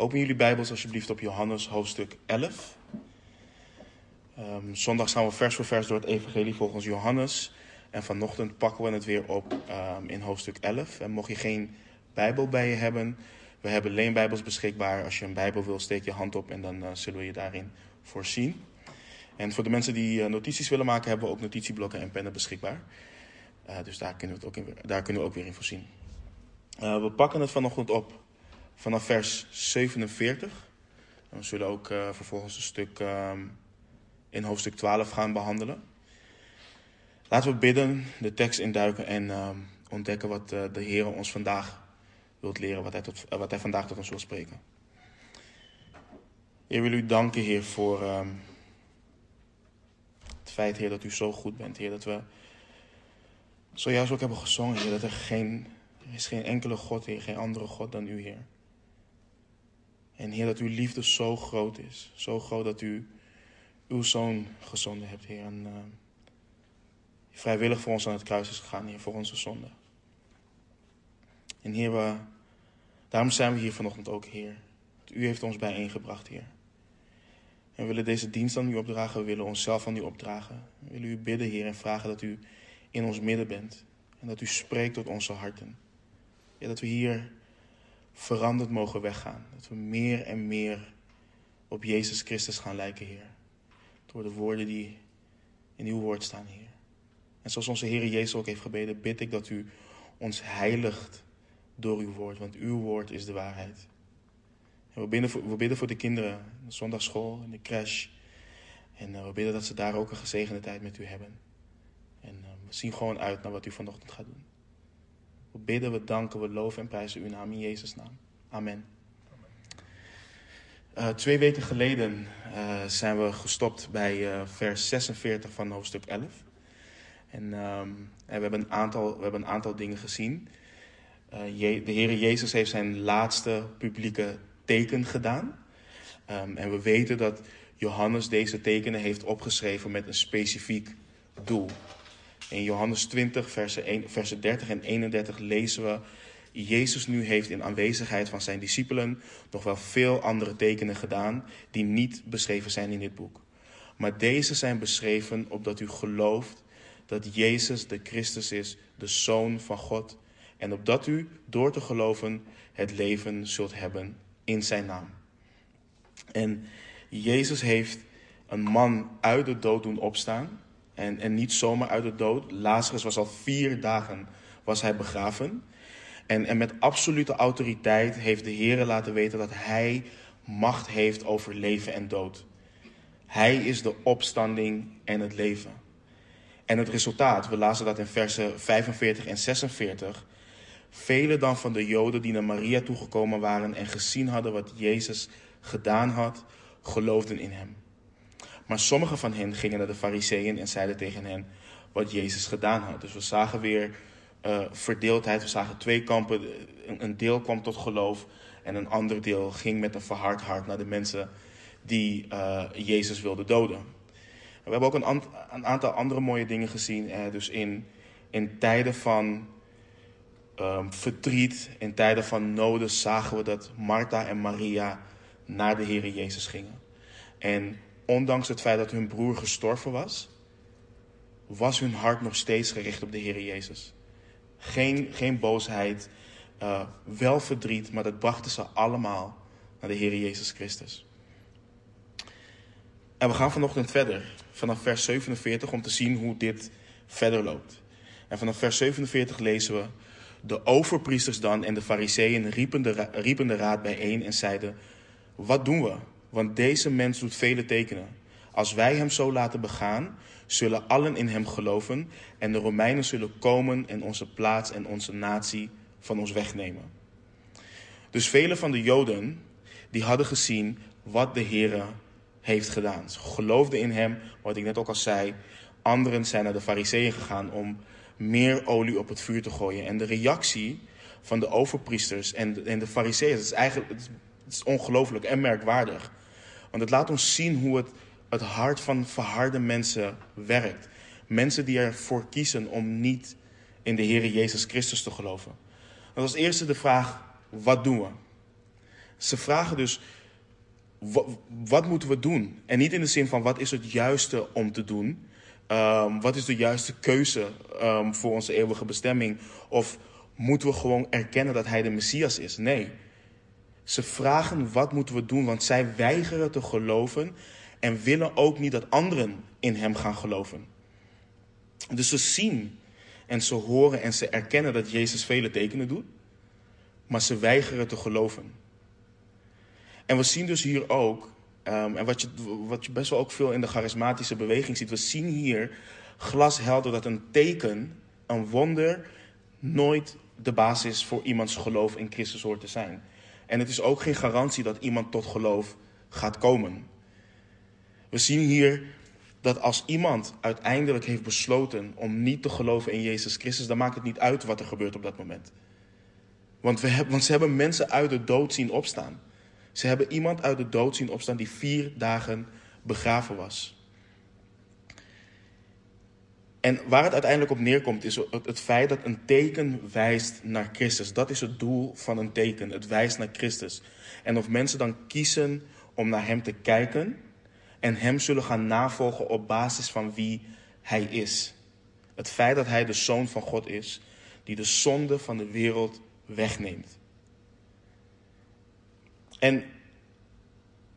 Open jullie Bijbels alsjeblieft op Johannes hoofdstuk 11. Um, zondag gaan we vers voor vers door het Evangelie volgens Johannes. En vanochtend pakken we het weer op um, in hoofdstuk 11. En mocht je geen Bijbel bij je hebben, we hebben leenbijbels beschikbaar. Als je een Bijbel wil, steek je hand op en dan uh, zullen we je daarin voorzien. En voor de mensen die uh, notities willen maken, hebben we ook notitieblokken en pennen beschikbaar. Uh, dus daar kunnen, we ook daar kunnen we ook weer in voorzien. we pakken het vanochtend op vanaf vers 47. En we zullen ook vervolgens een stuk um, in hoofdstuk 12 gaan behandelen. Laten we bidden, de tekst induiken en uh, ontdekken wat uh, de Heer ons vandaag wilt leren, wat hij, uh, wat hij vandaag tot ons wil spreken. Heer, wil u danken, Heer, voor um, het feit, Heer, dat u zo goed bent, Heer, dat we zojuist ook hebben gezongen, Heer, dat er geen, er is geen enkele God, Heer, geen andere God dan u, Heer. En Heer, dat uw liefde zo groot is, zo groot dat u uw zoon gezonden hebt, Heer. En uh, vrijwillig voor ons aan het kruis is gegaan, Heer, voor onze zonde. En Heer, we, daarom zijn we hier vanochtend ook, Heer. U heeft ons bijeengebracht, Heer. En we willen deze dienst aan u opdragen, we willen onszelf aan u opdragen. We willen u bidden, Heer, en vragen dat u in ons midden bent. En dat u spreekt tot onze harten. Ja, dat we hier veranderd mogen weggaan. Dat we meer en meer op Jezus Christus gaan lijken, Heer door de woorden die in uw woord staan, Heer. En zoals onze Heer Jezus ook heeft gebeden, bid ik dat u ons heiligt door uw woord, want uw woord is de waarheid. En we, bidden voor, bidden voor de kinderen, in de zondagschool, in de crash. En uh, we bidden dat ze daar ook een gezegende tijd met u hebben. En uh, we zien gewoon uit naar wat u vanochtend gaat doen. We bidden, we danken, we loven en prijzen uw naam in Jezus' naam. Amen. Uh, twee weken geleden uh, zijn we gestopt bij uh, vers 46 van hoofdstuk 11. En, um, en we, hebben een aantal, we hebben een aantal dingen gezien. Je, de Heer Jezus heeft zijn laatste publieke teken gedaan. Um, en we weten dat Johannes deze tekenen heeft opgeschreven met een specifiek doel. In Johannes 20, versen, 1, versen 30 en 31 lezen we Jezus nu heeft in aanwezigheid van zijn discipelen nog wel veel andere tekenen gedaan die niet beschreven zijn in dit boek. Maar deze zijn beschreven opdat u gelooft dat Jezus de Christus is, de Zoon van God, en opdat u door te geloven het leven zult hebben in zijn naam. En Jezus heeft een man uit de dood doen opstaan. En, en niet zomaar uit de dood. Lazarus was al vier dagen was hij begraven. En, en met absolute autoriteit heeft de Heer laten weten dat Hij macht heeft over leven en dood. Hij is de opstanding en het leven. En het resultaat, we lazen dat in versen 45 en 46. Velen dan van de Joden die naar Maria toegekomen waren en gezien hadden wat Jezus gedaan had, geloofden in hem. Maar sommige van hen gingen naar de Fariseeën en zeiden tegen hen wat Jezus gedaan had. Dus we zagen weer uh, verdeeldheid. We zagen twee kampen. Een, deel kwam tot geloof en een ander deel ging met een verhard hart naar de mensen die uh, Jezus wilden doden. we hebben ook een, een, aantal andere mooie dingen gezien. Eh, dus in, in tijden van um, verdriet, in tijden van noden, zagen we dat Martha en Maria naar de Heer Jezus gingen. En ondanks het feit dat hun broer gestorven was, was hun hart nog steeds gericht op de Heer Jezus. Geen, geen boosheid, uh, wel verdriet, maar dat brachten ze allemaal naar de Heer Jezus Christus. En we gaan vanochtend verder, vanaf vers 47, om te zien hoe dit verder loopt. En vanaf vers 47 lezen we: De overpriesters dan en de fariseeën riepen de, riepen de raad bijeen en zeiden: Wat doen we? Want deze mens doet vele tekenen. Als wij hem zo laten begaan, zullen allen in hem geloven en de Romeinen zullen komen en onze plaats en onze natie van ons wegnemen. Dus vele van de Joden die hadden gezien wat de Heer heeft gedaan. Ze geloofden in hem, wat ik net ook al zei. Anderen zijn naar de fariseeën gegaan om meer olie op het vuur te gooien. En de reactie van de overpriesters en de, en de fariseeën, is eigenlijk is ongelooflijk en merkwaardig. Want het laat ons zien hoe het het hart van verharde mensen werkt. Mensen die ervoor kiezen om niet in de Heer Jezus Christus te geloven. Dat als eerste de vraag, wat doen we? Ze vragen dus, wat moeten we doen? En niet in de zin van, wat is het juiste om te doen? Um, wat is de juiste keuze um, voor onze eeuwige bestemming? Of moeten we gewoon erkennen dat hij de Messias is? Nee. Ze vragen wat moeten we doen, want zij weigeren te geloven en willen ook niet dat anderen in hem gaan geloven. Dus ze zien en ze horen en ze erkennen dat Jezus vele tekenen doet, maar ze weigeren te geloven. En we zien dus hier ook, um, en wat je, wat je best wel ook veel in de charismatische beweging ziet, we zien hier glashelder dat een teken, een wonder, nooit de basis voor iemands geloof in Christus hoort te zijn. En het is ook geen garantie dat iemand tot geloof gaat komen. We zien hier dat als iemand uiteindelijk heeft besloten om niet te geloven in Jezus Christus, dan maakt het niet uit wat er gebeurt op dat moment. Want, we hebben, want ze hebben mensen uit de dood zien opstaan. Ze hebben iemand uit de dood zien opstaan die vier dagen begraven was. En waar het uiteindelijk op neerkomt is het feit dat een teken wijst naar Christus. Dat is het doel van een teken. Het wijst naar Christus. En of mensen dan kiezen om naar Hem te kijken en Hem zullen gaan navolgen op basis van wie Hij is. Het feit dat Hij de Zoon van God is, die de zonde van de wereld wegneemt. En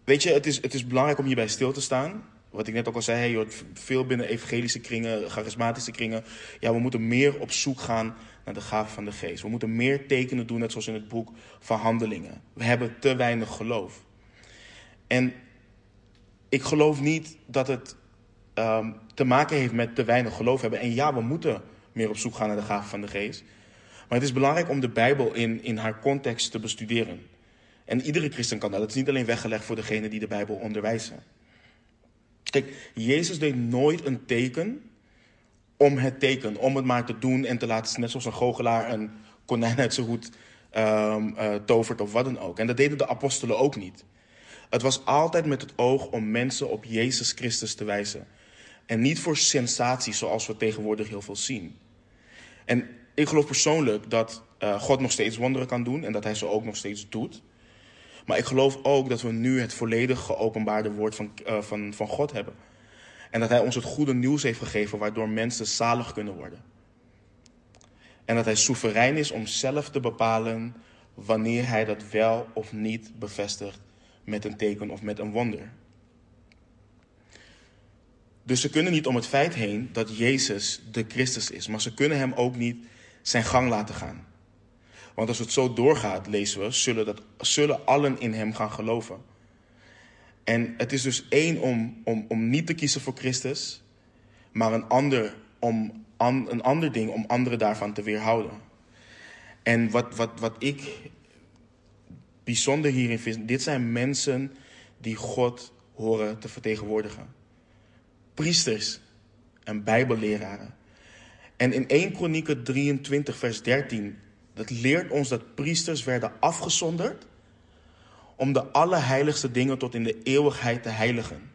weet je, het is, het is belangrijk om hierbij stil te staan. Wat ik net ook al zei, hoort veel binnen evangelische kringen, charismatische kringen. Ja, we moeten meer op zoek gaan naar de gaven van de geest. We moeten meer tekenen doen, net zoals in het boek van Handelingen. We hebben te weinig geloof. En ik geloof niet dat het um, te maken heeft met te weinig geloof hebben. En ja, we moeten meer op zoek gaan naar de gaven van de geest. Maar het is belangrijk om de Bijbel in, in haar context te bestuderen. En iedere christen kan dat. Het is niet alleen weggelegd voor degenen die de Bijbel onderwijzen. Kijk, Jezus deed nooit een teken om het teken, om het maar te doen en te laten, net zoals een goochelaar een konijn uit zijn hoed um, uh, tovert of wat dan ook. En dat deden de apostelen ook niet. Het was altijd met het oog om mensen op Jezus Christus te wijzen. En niet voor sensatie zoals we tegenwoordig heel veel zien. En ik geloof persoonlijk dat uh, God nog steeds wonderen kan doen en dat hij ze ook nog steeds doet. Maar ik geloof ook dat we nu het volledig geopenbaarde woord van, uh, van, van God hebben. En dat Hij ons het goede nieuws heeft gegeven waardoor mensen zalig kunnen worden. En dat Hij soeverein is om zelf te bepalen wanneer Hij dat wel of niet bevestigt met een teken of met een wonder. Dus ze kunnen niet om het feit heen dat Jezus de Christus is, maar ze kunnen Hem ook niet zijn gang laten gaan. Want als het zo doorgaat, lezen we, zullen, dat, zullen allen in hem gaan geloven. En het is dus één om, om, om niet te kiezen voor Christus, maar een ander, om, een ander ding om anderen daarvan te weerhouden. En wat, wat, wat ik bijzonder hierin vind, dit zijn mensen die God horen te vertegenwoordigen. Priesters en bijbelleraren. En in 1 Kronieken 23 vers 13 dat leert ons dat priesters werden afgezonderd om de allerheiligste dingen tot in de eeuwigheid te heiligen.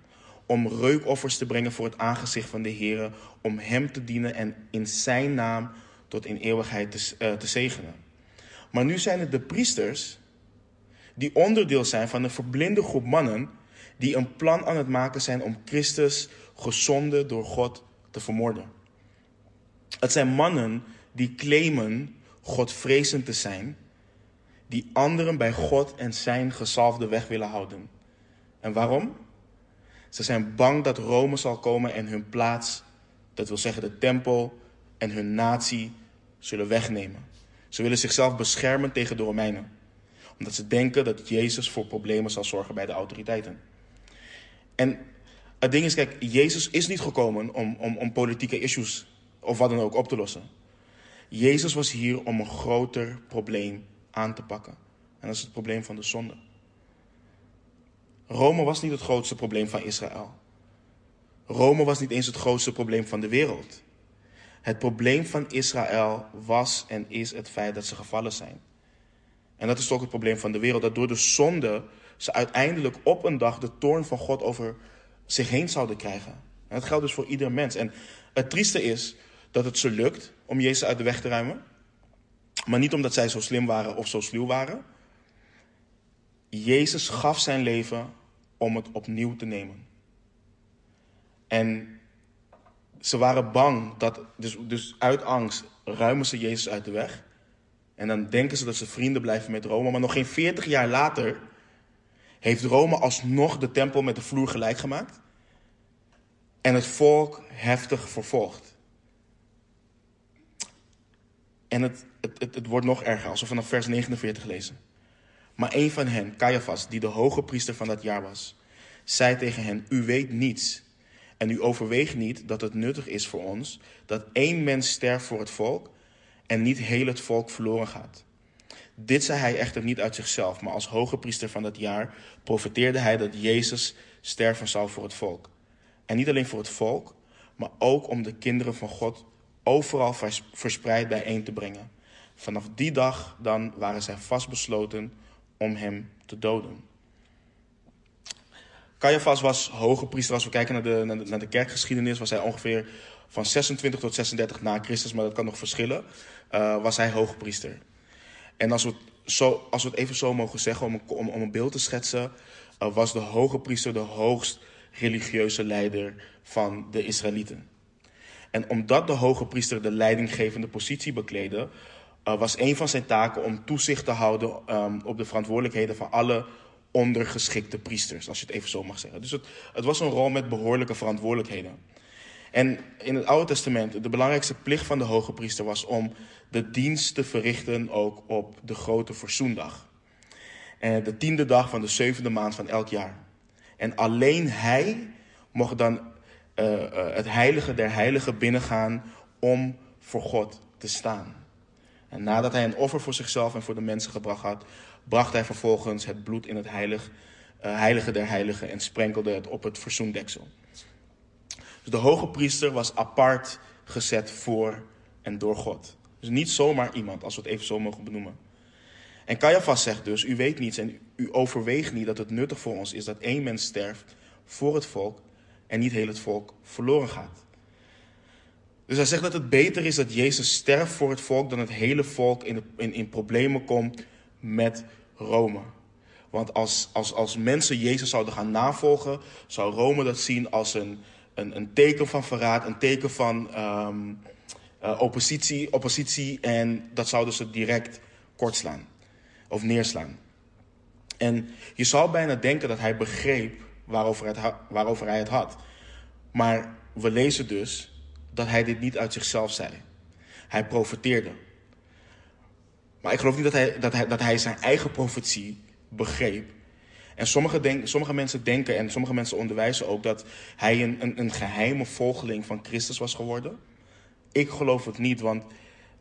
Om reukoffers te brengen voor het aangezicht van de Heer, om Hem te dienen en in Zijn naam tot in eeuwigheid te, uh, te zegenen. Maar nu zijn het de priesters die onderdeel zijn van een verblinde groep mannen die een plan aan het maken zijn om Christus gezonden door God te vermoorden. Het zijn mannen die claimen Godvrezend te zijn, die anderen bij God en zijn gezalfde weg willen houden. En waarom? Ze zijn bang dat Rome zal komen en hun plaats, dat wil zeggen de tempel en hun natie, zullen wegnemen. Ze willen zichzelf beschermen tegen de Romeinen, omdat ze denken dat Jezus voor problemen zal zorgen bij de autoriteiten. En het ding is, kijk, Jezus is niet gekomen om, om, om politieke issues of wat dan ook op te lossen. Jezus was hier om een groter probleem aan te pakken. En dat is het probleem van de zonde. Rome was niet het grootste probleem van Israël. Rome was niet eens het grootste probleem van de wereld. Het probleem van Israël was en is het feit dat ze gevallen zijn. En dat is ook het probleem van de wereld. Dat door de zonde ze uiteindelijk op een dag de toorn van God over zich heen zouden krijgen. En dat geldt dus voor ieder mens. En het trieste is dat het ze lukt om Jezus uit de weg te ruimen. Maar niet omdat zij zo slim waren of zo sluw waren. Jezus gaf zijn leven om het opnieuw te nemen. En ze waren bang dat, dus, dus uit angst ruimen ze Jezus uit de weg. En dan denken ze dat ze vrienden blijven met Rome. Maar nog geen 40 jaar later heeft Rome alsnog de tempel met de vloer gelijk gemaakt. En het volk heftig vervolgd. En het, het, het, wordt nog erger, als we vanaf vers 49 lezen. Maar een van hen, Caiaphas, die de hoge priester van dat jaar was, zei tegen hen: U weet niets. En u overweegt niet dat het nuttig is voor ons dat één mens sterft voor het volk en niet heel het volk verloren gaat. Dit zei hij echter niet uit zichzelf, maar als hoge priester van dat jaar profeteerde hij dat Jezus sterven zou voor het volk. En niet alleen voor het volk, maar ook om de kinderen van God overal verspreid bijeen te brengen. Vanaf die dag dan waren zij vastbesloten om hem te doden. Caiaphas was hoge priester. Als we kijken naar de, naar de, kerkgeschiedenis, was hij ongeveer van 26 tot 36 na Christus, maar dat kan nog verschillen. Uh, was hij hoge priester. En als we, het zo, als we het even zo mogen zeggen, om, om, om een beeld te schetsen, uh, was de hoge priester de hoogst religieuze leider van de Israëlieten. En omdat de hoge priester de leidinggevende positie bekleedde, uh, was een van zijn taken om toezicht te houden um, op de verantwoordelijkheden van alle ondergeschikte priesters, als je het even zo mag zeggen. Dus het, het was een rol met behoorlijke verantwoordelijkheden. En in het Oude Testament, de belangrijkste plicht van de hoge priester was om de dienst te verrichten ook op de grote verzoendag. En de tiende dag van de zevende maand van elk jaar. En alleen hij mocht dan het heilige der heiligen binnengaan om voor God te staan. En nadat hij een offer voor zichzelf en voor de mensen gebracht had, bracht hij vervolgens het bloed in het heilig, uh, heilige der heiligen en sprenkelde het op het verzoendeksel. Dus de hoge priester was apart gezet voor en door God. Dus niet zomaar iemand, als we het even zo mogen benoemen. En Caiaphas zegt dus, u weet niets en u overweegt niet dat het nuttig voor ons is dat één mens sterft voor het volk en niet heel het volk verloren gaat. Dus hij zegt dat het beter is dat Jezus sterft voor het volk dan het hele volk in, in, in problemen komt met Rome. Want als, als, als mensen Jezus zouden gaan navolgen, zou Rome dat zien als een, een, een teken van verraad, een teken van um, uh, oppositie, oppositie. En dat zouden ze direct kortslaan of neerslaan. En je zou bijna denken dat hij begreep waarover, het, waarover hij het had. Maar we lezen dus dat hij dit niet uit zichzelf zei. Hij profeteerde. Maar ik geloof niet dat hij, dat hij, dat hij zijn eigen profetie begreep. En sommige, denk, sommige mensen denken en sommige mensen onderwijzen ook dat hij een, een, een geheime volgeling van Christus was geworden. Ik geloof het niet, want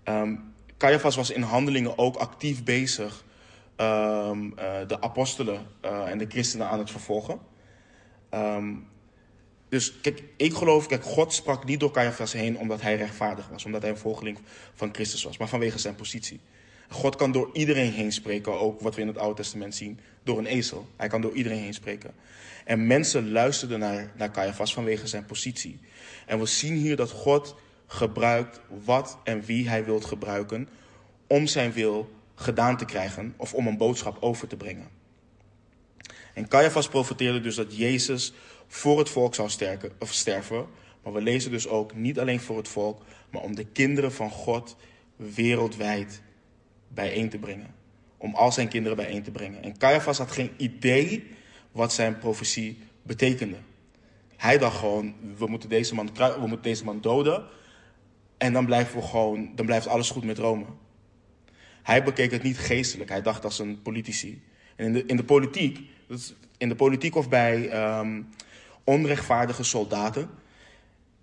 um, Caiaphas was in handelingen ook actief bezig um, uh, de apostelen uh, en de christenen aan het vervolgen. Um, dus kijk, ik geloof, kijk, God sprak niet door Caiaphas heen omdat hij rechtvaardig was, omdat hij een volgeling van Christus was, maar vanwege zijn positie. God kan door iedereen heen spreken, ook wat we in het Oude Testament zien, door een ezel. Hij kan door iedereen heen spreken. En mensen luisterden naar, naar Caiaphas vanwege zijn positie. En we zien hier dat God gebruikt wat en wie hij wilt gebruiken om zijn wil gedaan te krijgen of om een boodschap over te brengen. En Caiaphas profeteerde dus dat Jezus voor het volk zou sterken, of sterven. Maar we lezen dus ook niet alleen voor het volk, maar om de kinderen van God wereldwijd bijeen te brengen. Om al zijn kinderen bijeen te brengen. En Caiaphas had geen idee wat zijn profetie betekende. Hij dacht gewoon, we moeten deze man, we moeten deze man doden. En dan, blijven we gewoon, dan blijft alles goed met Rome. Hij bekeek het niet geestelijk. Hij dacht als een politici. En in de, in de politiek, in de politiek of bij um, onrechtvaardige soldaten,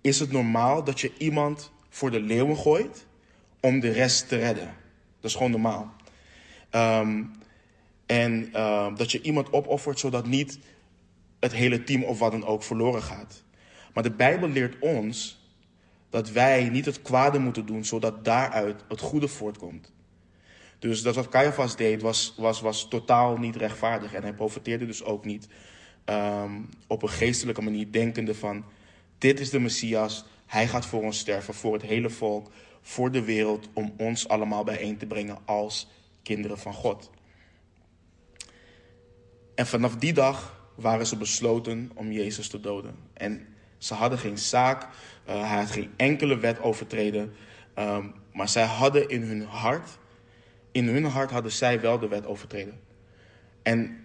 is het normaal dat je iemand voor de leeuwen gooit om de rest te redden. Dat is gewoon normaal. Um, en uh, dat je iemand opoffert zodat niet het hele team of wat dan ook verloren gaat. Maar de Bijbel leert ons dat wij niet het kwade moeten doen, zodat daaruit het goede voortkomt. Dus dat wat Caiaphas deed was, was, was totaal niet rechtvaardig. En hij profiteerde dus ook niet um, op een geestelijke manier, denkende van: dit is de Messias, hij gaat voor ons sterven, voor het hele volk, voor de wereld, om ons allemaal bijeen te brengen als kinderen van God. En vanaf die dag waren ze besloten om Jezus te doden. En ze hadden geen zaak, uh, hij had geen enkele wet overtreden. Um, maar zij hadden in hun hart, in hun hart hadden zij wel de wet overtreden. En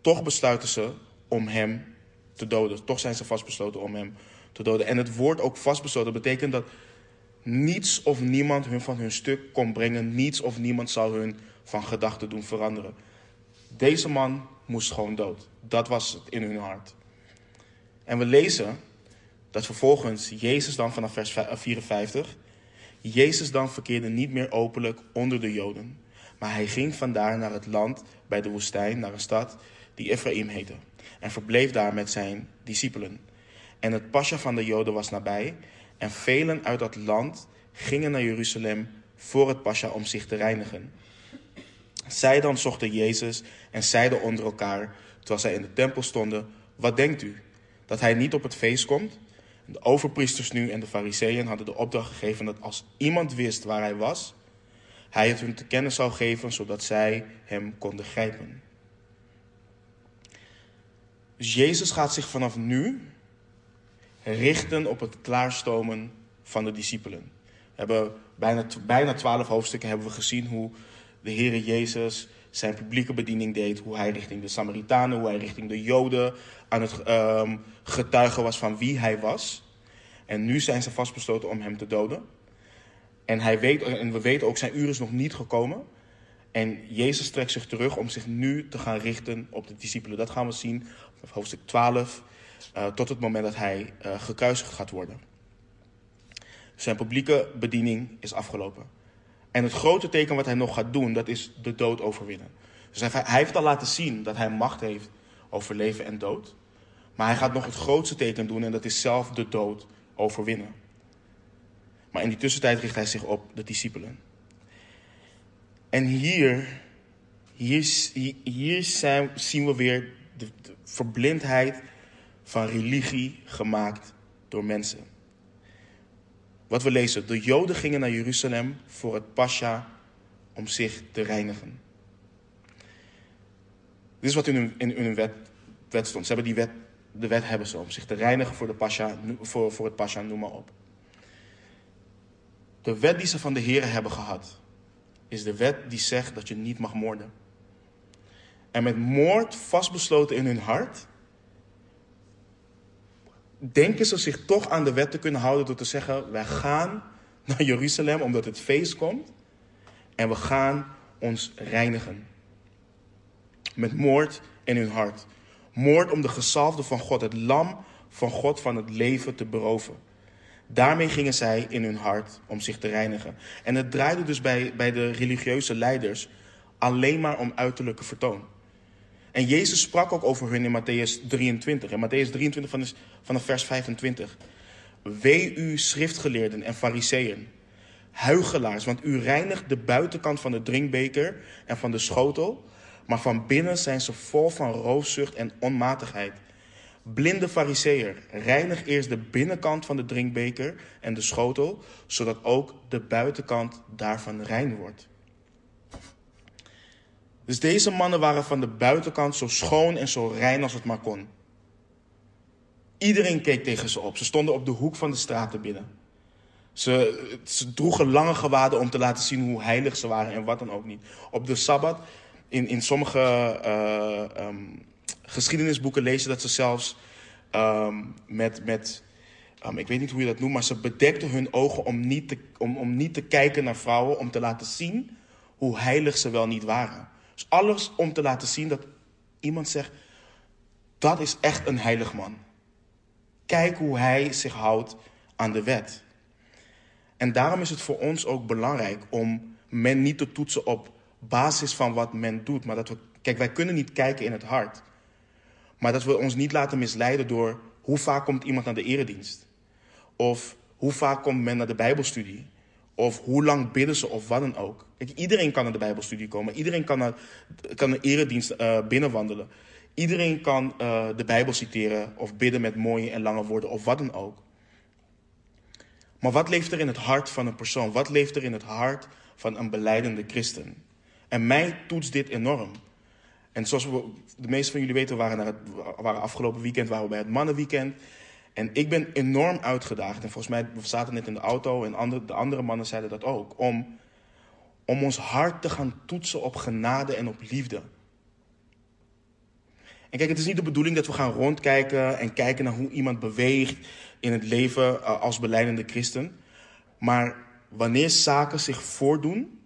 toch besluiten ze om hem te doden. Toch zijn ze vastbesloten om hem te doden. En het woord ook vastbesloten betekent dat niets of niemand hun van hun stuk kon brengen. Niets of niemand zou hun van gedachten doen veranderen. Deze man moest gewoon dood. Dat was het in hun hart. En we lezen dat vervolgens Jezus dan vanaf vers 54, Jezus dan verkeerde niet meer openlijk onder de Joden, maar hij ging vandaar naar het land bij de woestijn, naar een stad die Ephraim heette, en verbleef daar met zijn discipelen. En het pasja van de Joden was nabij, en velen uit dat land gingen naar Jeruzalem voor het pasja om zich te reinigen. Zij dan zochten Jezus en zeiden onder elkaar, terwijl zij in de tempel stonden, wat denkt u? Dat hij niet op het feest komt? De overpriesters nu en de fariseeën hadden de opdracht gegeven dat als iemand wist waar hij was, hij het hun te kennen zou geven, zodat zij hem konden grijpen. Dus Jezus gaat zich vanaf nu richten op het klaarstomen van de discipelen. We hebben bijna, bijna twaalf hoofdstukken hebben we gezien hoe de Heere Jezus zijn publieke bediening deed. Hoe hij richting de Samaritanen, hoe hij richting de Joden aan het um, getuigen was van wie hij was. En nu zijn ze vastbesloten om hem te doden. En, hij weet, en we weten ook, zijn uur is nog niet gekomen. En Jezus trekt zich terug om zich nu te gaan richten op de discipelen. Dat gaan we zien op hoofdstuk 12, uh, tot het moment dat hij uh, gekruisigd gaat worden. Zijn publieke bediening is afgelopen. En het grote teken wat hij nog gaat doen, dat is de dood overwinnen. Dus hij, hij heeft al laten zien dat hij macht heeft over leven en dood. Maar hij gaat nog het grootste teken doen en dat is zelf de dood overwinnen. Maar in die tussentijd richt hij zich op de discipelen. En hier, hier, hier zien we weer de verblindheid van religie gemaakt door mensen. Wat we lezen, de Joden gingen naar Jeruzalem voor het Pascha om zich te reinigen. Dit is wat in hun, in wet, wet stond. Ze hebben die wet, de wet hebben ze om zich te reinigen voor, de Pascha, voor, voor het Pascha, noem maar op. De wet die ze van de Heer hebben gehad, is de wet die zegt dat je niet mag moorden. En met moord vastbesloten in hun hart, denken ze zich toch aan de wet te kunnen houden door te zeggen: wij gaan naar Jeruzalem omdat het feest komt en we gaan ons reinigen. Met moord in hun hart. Moord om de gezalfde van God, het lam van God van het leven te beroven. Daarmee gingen zij in hun hart om zich te reinigen. En het draaide dus bij, bij de religieuze leiders alleen maar om uiterlijke vertoon. En Jezus sprak ook over hun in Matthäus 23. In Matthäus 23 van vanaf vers 25. Wee u schriftgeleerden en fariseeën, huigelaars, want u reinigt de buitenkant van de drinkbeker en van de schotel, maar van binnen zijn ze vol van roofzucht en onmatigheid. Blinde fariseer, reinig eerst de binnenkant van de drinkbeker en de schotel, zodat ook de buitenkant daarvan rein wordt. Dus deze mannen waren van de buitenkant zo schoon en zo rein als het maar kon. Iedereen keek tegen ze op. Ze stonden op de hoek van de straat te bidden. Ze, droegen lange gewaden om te laten zien hoe heilig ze waren en wat dan ook niet. Op de Sabbat, in, in sommige uh, um, geschiedenisboeken je dat ze zelfs um, met, met um, ik weet niet hoe je dat noemt, maar ze bedekten hun ogen om niet, te, om, om niet te kijken naar vrouwen, om te laten zien hoe heilig ze wel niet waren. Dus alles om te laten zien dat iemand zegt, dat is echt een heilig man. Kijk hoe hij zich houdt aan de wet. En daarom is het voor ons ook belangrijk om men niet te toetsen op basis van wat men doet. Maar dat we, kijk, wij kunnen niet kijken in het hart. Maar dat we ons niet laten misleiden door hoe vaak komt iemand naar de eredienst. Of hoe vaak komt men naar de Bijbelstudie. Of hoe lang bidden ze of wat dan ook. Iedereen kan naar de Bijbelstudie komen. Iedereen kan, naar, kan een eredienst uh, binnenwandelen. Iedereen kan uh, de Bijbel citeren of bidden met mooie en lange woorden of wat dan ook. Maar wat leeft er in het hart van een persoon? Wat leeft er in het hart van een beleidende christen? En mij toetst dit enorm. En zoals de meeste van jullie weten, waren, naar het, waren afgelopen weekend waren we bij het mannenweekend. En ik ben enorm uitgedaagd. En volgens mij, we zaten net in de auto en andere, de andere mannen zeiden dat ook. Om, om ons hart te gaan toetsen op genade en op liefde. En kijk, het is niet de bedoeling dat we gaan rondkijken en kijken naar hoe iemand beweegt in het leven eh, als beleidende christen. Maar wanneer zaken zich voordoen,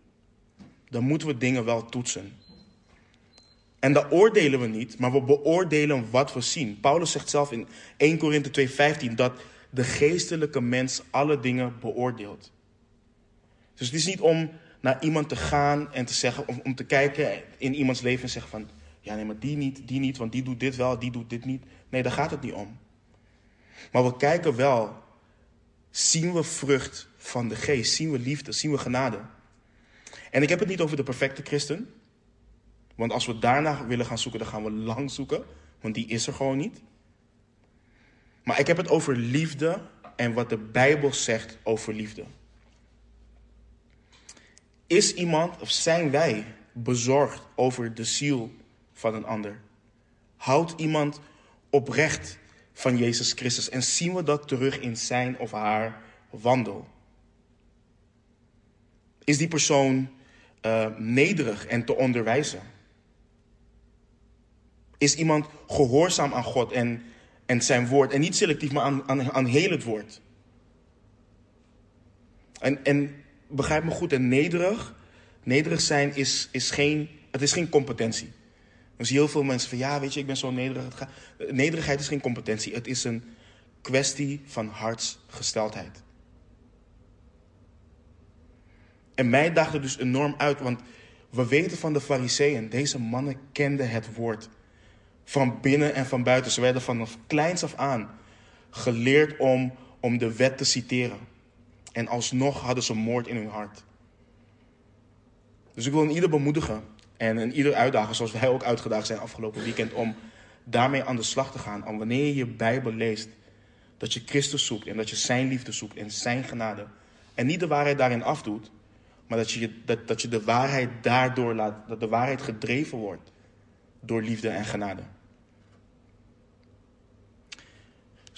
dan moeten we dingen wel toetsen. En dat oordelen we niet, maar we beoordelen wat we zien. Paulus zegt zelf in 1 Korinthe 2:15 dat de geestelijke mens alle dingen beoordeelt. Dus het is niet om naar iemand te gaan en te zeggen, om, om te kijken in iemands leven en zeggen van, ja nee, maar die niet, die niet, want die doet dit wel, die doet dit niet. Nee, daar gaat het niet om. Maar we kijken wel, zien we vrucht van de geest, zien we liefde, zien we genade. En ik heb het niet over de perfecte christen, want als we daarna willen gaan zoeken, dan gaan we lang zoeken. Want die is er gewoon niet. Maar ik heb het over liefde en wat de Bijbel zegt over liefde. Is iemand of zijn wij bezorgd over de ziel van een ander? Houdt iemand oprecht van Jezus Christus en zien we dat terug in zijn of haar wandel? Is die persoon uh, nederig en te onderwijzen? Is iemand gehoorzaam aan God en, en zijn woord? En niet selectief, maar aan, aan, aan heel het woord. En, en begrijp me goed, en nederig, nederig zijn is, is, geen, het is geen competentie. Dan zie je heel veel mensen van, ja, weet je, ik ben zo nederig. Nederigheid is geen competentie, het is een kwestie van hartsgesteldheid. En mij daagt het dus enorm uit, want we weten van de fariseeën, deze mannen kenden het woord van binnen en van buiten. Ze werden vanaf kleins af aan geleerd om, om de wet te citeren. En alsnog hadden ze moord in hun hart. Dus ik wil een ieder bemoedigen en een ieder uitdagen, zoals wij ook uitgedaagd zijn afgelopen weekend, om daarmee aan de slag te gaan. Om wanneer je je Bijbel leest, dat je Christus zoekt en dat je zijn liefde zoekt en zijn genade. En niet de waarheid daarin afdoet, maar dat je, dat, dat je de waarheid daardoor laat, dat de waarheid gedreven wordt door liefde en genade.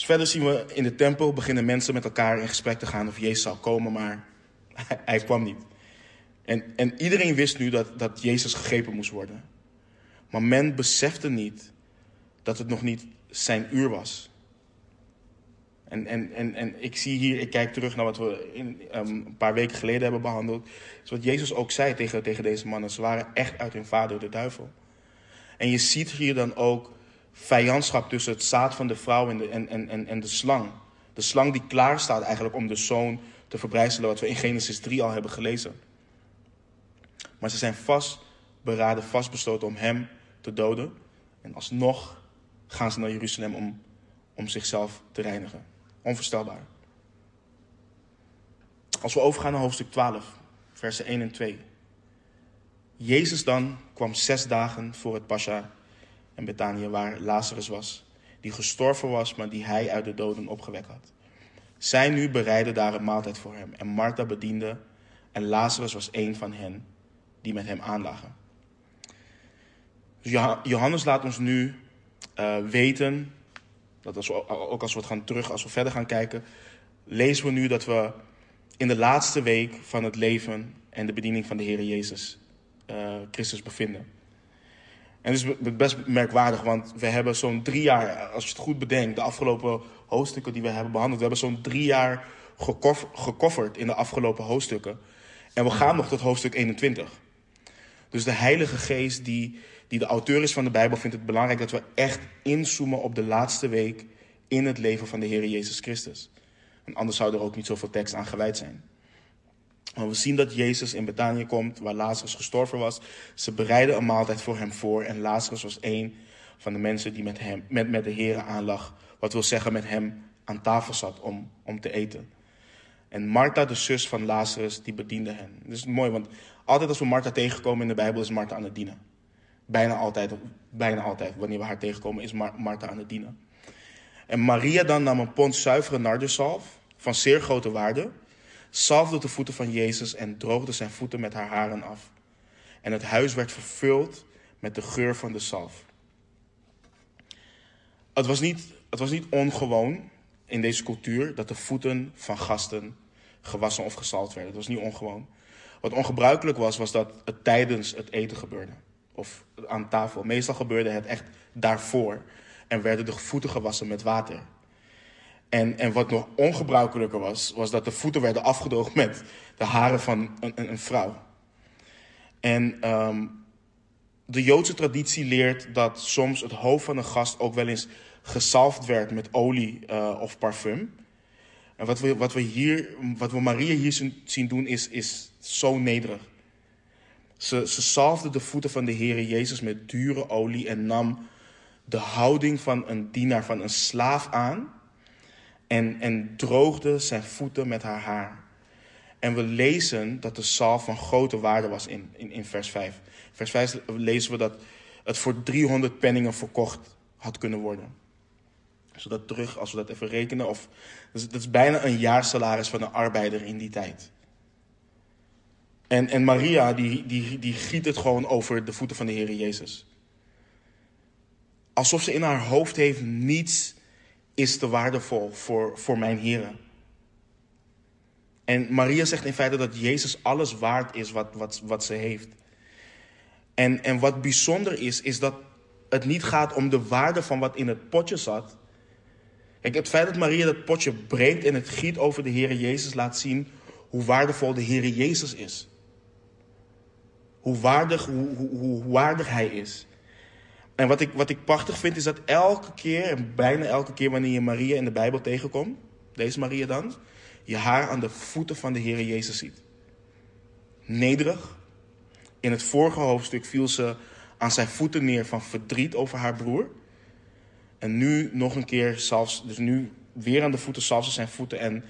Dus verder zien we in de tempel beginnen mensen met elkaar in gesprek te gaan of Jezus zou komen, maar hij kwam niet. En, en iedereen wist nu dat, dat Jezus gegrepen moest worden. Maar men besefte niet dat het nog niet zijn uur was. En, en, en, en ik zie hier, ik kijk terug naar wat we in, um, een paar weken geleden hebben behandeld. is wat Jezus ook zei tegen, tegen deze mannen. Ze waren echt uit hun vader, de duivel. En je ziet hier dan ook vijandschap tussen het zaad van de vrouw en de, en, en, en de slang. De slang die klaar staat eigenlijk om de zoon te verbrijzelen, wat we in Genesis 3 al hebben gelezen. Maar ze zijn vastberaden, vastbesloten om hem te doden. En alsnog gaan ze naar Jeruzalem om, om zichzelf te reinigen. Onvoorstelbaar. Als we overgaan naar hoofdstuk 12, versen 1 en 2. Jezus dan kwam zes dagen voor het Pascha en Betanië, waar Lazarus was, die gestorven was, maar die hij uit de doden opgewekt had. Zij nu bereidden daar een maaltijd voor hem. En Martha bediende en Lazarus was een van hen die met hem aanlagen. Dus Johannes laat ons nu uh, weten, dat als we, ook als we het gaan terug, als we verder gaan kijken, lezen we nu dat we in de laatste week van het leven en de bediening van de Heer Jezus uh, Christus bevinden. En het is best merkwaardig, want we hebben zo'n drie jaar, als je het goed bedenkt, de afgelopen hoofdstukken die we hebben behandeld, we hebben zo'n drie jaar gekofferd in de afgelopen hoofdstukken. En we gaan nog tot hoofdstuk 21. Dus de Heilige Geest, die, die de auteur is van de Bijbel, vindt het belangrijk dat we echt inzoomen op de laatste week in het leven van de Heer Jezus Christus. En anders zou er ook niet zoveel tekst aan gewijd zijn. We zien dat Jezus in Betanië komt, waar Lazarus gestorven was. Ze bereiden een maaltijd voor hem voor. En Lazarus was een van de mensen die met, hem, met, met de Heer aanlag. Wat wil zeggen met hem aan tafel zat om, om te eten. En Martha, de zus van Lazarus, die bediende hen. Dat is mooi, want altijd als we Martha tegenkomen in de Bijbel, is Martha aan het dienen. Bijna altijd, bijna altijd, wanneer we haar tegenkomen, is Mar Martha aan het dienen. En Maria dan nam een pond zuivere nardusalf van zeer grote waarde salfde de voeten van Jezus en droogde zijn voeten met haar haren af. En het huis werd vervuld met de geur van de zalf. Het was niet, het was niet ongewoon in deze cultuur dat de voeten van gasten gewassen of gezalfd werden. Dat was niet ongewoon. Wat ongebruikelijk was, was dat het tijdens het eten gebeurde. Of aan tafel. Meestal gebeurde het echt daarvoor. En werden de voeten gewassen met water. En, en wat nog ongebruikelijker was, was dat de voeten werden afgedroogd met de haren van een, een, een vrouw. En um, de Joodse traditie leert dat soms het hoofd van een gast ook wel eens gezalfd werd met olie uh, of parfum. En wat we, wat we, hier, wat we Maria hier zien doen is, is zo nederig. Ze, ze zalfde de voeten van de Heer Jezus met dure olie en nam de houding van een dienaar, van een slaaf aan. En, en droogde zijn voeten met haar haar. En we lezen dat de zalf van grote waarde was in, in, in vers 5. Vers 5 lezen we dat het voor 300 penningen verkocht had kunnen worden. Zodat terug, als we dat even rekenen, of, dat is bijna een jaarsalaris van een arbeider in die tijd. En, en Maria, die, die, die giet het gewoon over de voeten van de Heer Jezus. Alsof ze in haar hoofd heeft, niets is te waardevol voor, voor mijn Heer. En Maria zegt in feite dat Jezus alles waard is wat, wat, wat ze heeft. En, en wat bijzonder is, is dat het niet gaat om de waarde van wat in het potje zat. Kijk, het feit dat Maria dat potje breekt en het giet over de Heer Jezus laat zien hoe waardevol de Heer Jezus is. Hoe waardig, hoe, hoe, hoe waardig Hij is. En wat ik, wat ik prachtig vind is dat elke keer, bijna elke keer wanneer je Maria in de Bijbel tegenkomt, deze Maria dan, je haar aan de voeten van de Heer Jezus ziet. Nederig. In het vorige hoofdstuk viel ze aan zijn voeten neer van verdriet over haar broer. En nu nog een keer zelfs, dus nu weer aan de voeten, zelfs ze zijn voeten en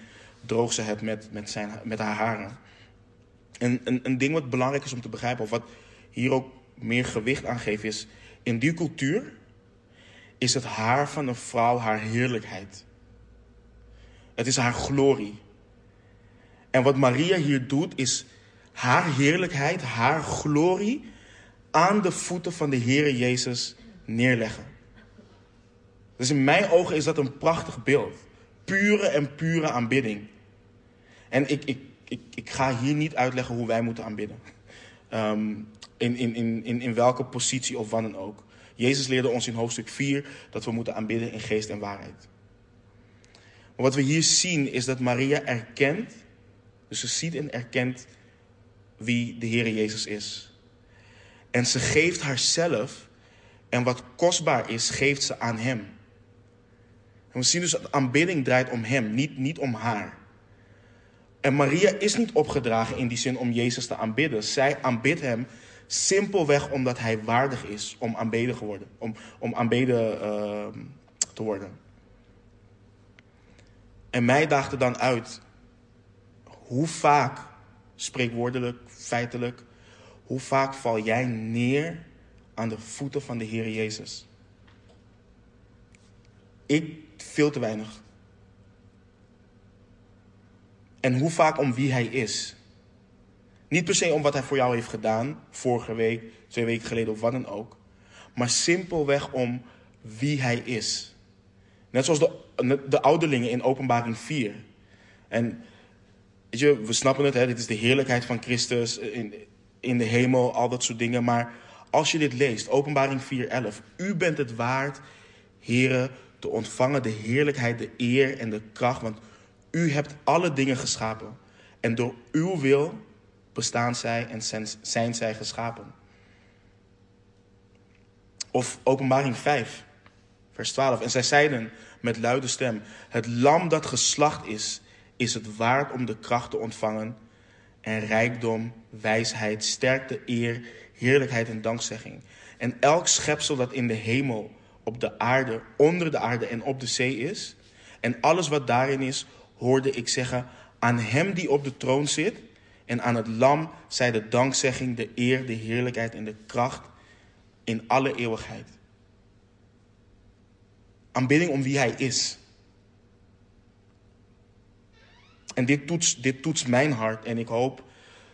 droog ze het met, met, zijn, met haar haren. En een, een ding wat belangrijk is om te begrijpen, of wat hier ook meer gewicht aan geeft, is in die cultuur is het haar van een vrouw haar heerlijkheid. Het is haar glorie. En wat Maria hier doet, is haar heerlijkheid, haar glorie aan de voeten van de Heere Jezus neerleggen. Dus in mijn ogen is dat een prachtig beeld. Pure en pure aanbidding. En ik, ik, ik, ik ga hier niet uitleggen hoe wij moeten aanbidden. Um, in, in, in, in welke positie of wat dan ook. Jezus leerde ons in hoofdstuk 4 dat we moeten aanbidden in geest en waarheid. Maar wat we hier zien is dat Maria erkent, dus ze ziet en erkent wie de Heer Jezus is. En ze geeft haarzelf en wat kostbaar is, geeft ze aan Hem. En we zien dus dat aanbidding draait om Hem, niet, niet om haar. En Maria is niet opgedragen in die zin om Jezus te aanbidden. Zij aanbidt Hem simpelweg omdat Hij waardig is om aanbeden, geworden, om, om aanbeden uh, te worden. En mij daagde dan uit hoe vaak, spreekwoordelijk, feitelijk, hoe vaak val jij neer aan de voeten van de Heer Jezus? Ik veel te weinig. En hoe vaak om wie Hij is. Niet per se om wat Hij voor jou heeft gedaan, vorige week, twee weken geleden of wat dan ook. Maar simpelweg om wie Hij is. Net zoals de, de ouderlingen in Openbaring 4. En je, we snappen het, hè, dit is de heerlijkheid van Christus in, in de hemel, al dat soort dingen. Maar als je dit leest, Openbaring 4:11, u bent het waard, heren, te ontvangen de heerlijkheid, de eer en de kracht, want u hebt alle dingen geschapen. En door uw wil bestaan zij en zijn zij geschapen. Of Openbaring 5, vers 12. En zij zeiden met luide stem: Het lam dat geslacht is, is het waard om de kracht te ontvangen. En rijkdom, wijsheid, sterkte, eer, heerlijkheid en dankzegging. En elk schepsel dat in de hemel, op de aarde, onder de aarde en op de zee is. En alles wat daarin is, hoorde ik zeggen: Aan hem die op de troon zit. En aan het lam zij de dankzegging, de eer, de heerlijkheid en de kracht in alle eeuwigheid. Aanbidding om wie hij is. En dit toetst, dit toetst mijn hart en ik hoop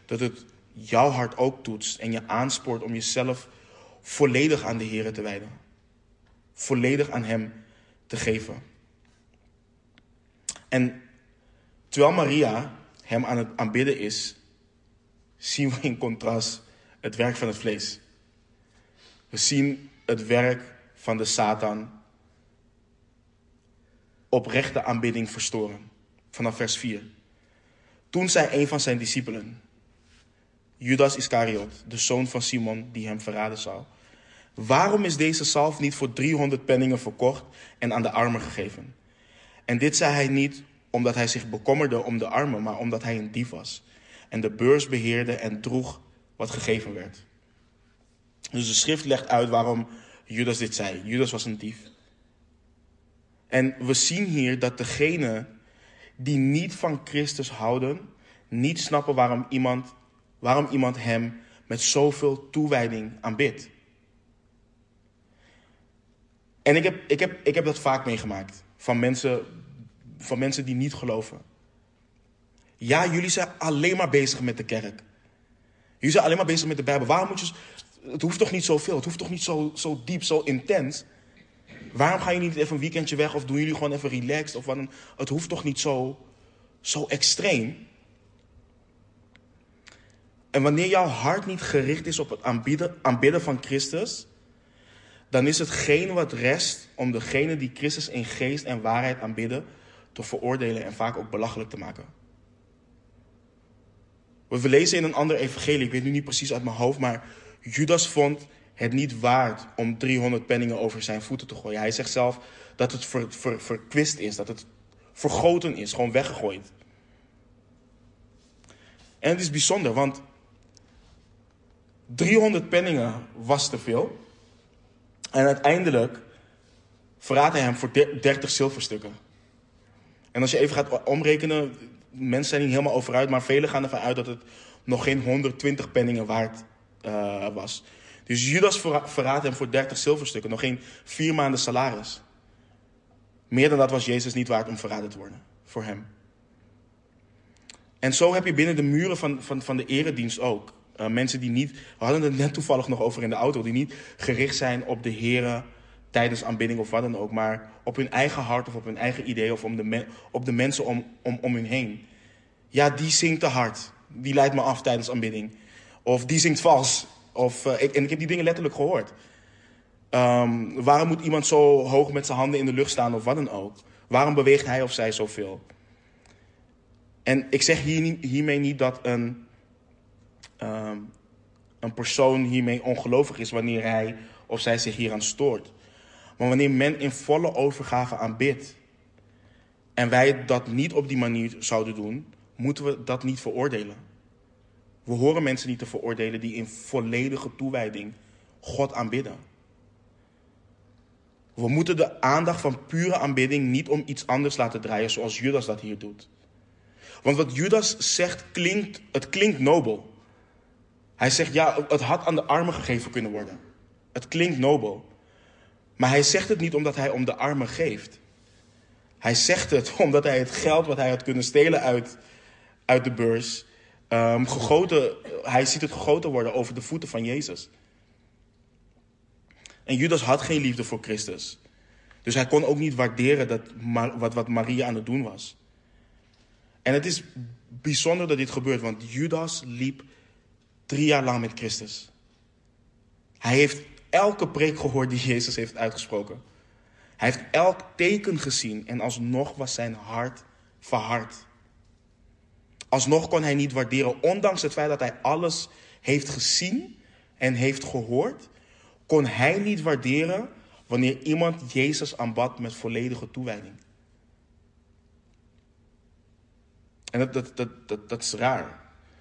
dat het jouw hart ook toetst en je aanspoort om jezelf volledig aan de Heer te wijden. Volledig aan Hem te geven. En terwijl Maria Hem aan het aanbidden is, zien we in contrast het werk van het vlees. We zien het werk van de Satan oprechte aanbidding verstoren. Vanaf vers 4. Toen zei een van zijn discipelen, Judas Iscariot, de zoon van Simon, die hem verraden zou. Waarom is deze zalf niet voor 300 penningen verkocht en aan de armen gegeven? En dit zei hij niet omdat hij zich bekommerde om de armen, maar omdat hij een dief was. En de beurs beheerde en droeg wat gegeven werd. Dus de schrift legt uit waarom Judas dit zei. Judas was een dief. En we zien hier dat degenen die niet van Christus houden, niet snappen waarom iemand, waarom iemand hem met zoveel toewijding aanbidt. En ik heb, ik, heb, ik heb dat vaak meegemaakt van mensen, van mensen die niet geloven. Ja, jullie zijn alleen maar bezig met de kerk. Jullie zijn alleen maar bezig met de Bijbel. Waarom moet je. Het hoeft toch niet zoveel? Het hoeft toch niet zo, zo diep, zo intens? Waarom ga je niet even een weekendje weg of doen jullie gewoon even relaxed? Of wat Het hoeft toch niet zo, zo extreem? En wanneer jouw hart niet gericht is op het aanbidden, aanbidden van Christus, dan is hetgeen wat rest om degene die Christus in geest en waarheid aanbidden te veroordelen en vaak ook belachelijk te maken. We lezen in een ander evangelie, ik weet nu niet precies uit mijn hoofd, maar Judas vond het niet waard om 300 penningen over zijn voeten te gooien. Hij zegt zelf dat het ver, ver, verkwist is, dat het vergoten is, gewoon weggegooid. En het is bijzonder, want 300 penningen was te veel. En uiteindelijk verraadt hij hem voor 30 zilverstukken. En als je even gaat omrekenen, mensen zijn niet helemaal over uit, maar velen gaan ervan uit dat het nog geen 120 penningen waard uh, was. Dus Judas verraadt hem voor 30 zilverstukken, nog geen vier maanden salaris. Meer dan dat was Jezus niet waard om verraden te worden voor hem. En zo heb je binnen de muren van, van, van de eredienst ook. Uh, mensen die niet, we hadden het net toevallig nog over in de auto, die niet gericht zijn op de heren tijdens aanbidding of wat dan ook, maar op hun eigen hart of op hun eigen idee of om de op de mensen om, om, om hun heen. Ja, die zingt te hard. Die leidt me af tijdens aanbidding. Of die zingt vals. Of, uh, ik, en ik heb die dingen letterlijk gehoord. Um, waarom moet iemand zo hoog met zijn handen in de lucht staan of wat dan ook? Waarom beweegt hij of zij zoveel? En ik zeg hier, hiermee niet dat een, um, een persoon hiermee ongelovig is wanneer hij of zij zich hieraan stoort. Maar wanneer men in volle overgave aanbidt en wij dat niet op die manier zouden doen, moeten we dat niet veroordelen. We horen mensen niet te veroordelen die in volledige toewijding God aanbidden. We moeten de aandacht van pure aanbidding niet om iets anders laten draaien zoals Judas dat hier doet. Want wat Judas zegt, klinkt, het klinkt nobel. Hij zegt, ja, het had aan de armen gegeven kunnen worden. Het klinkt nobel. Maar hij zegt het niet omdat hij om de armen geeft. Hij zegt het omdat hij het geld wat hij had kunnen stelen uit, uit de beurs, um, gegoten, hij ziet het gegoten worden over de voeten van Jezus. En Judas had geen liefde voor Christus. Dus hij kon ook niet waarderen dat, wat, wat Maria aan het doen was. En het is bijzonder dat dit gebeurt, want Judas liep drie jaar lang met Christus. Hij heeft elke preek gehoord die Jezus heeft uitgesproken. Hij heeft elk teken gezien en alsnog was zijn hart verhard. Alsnog kon hij niet waarderen, ondanks het feit dat hij alles heeft gezien en heeft gehoord, kon hij niet waarderen wanneer iemand Jezus aanbad met volledige toewijding. En dat, dat, dat, dat, dat is raar.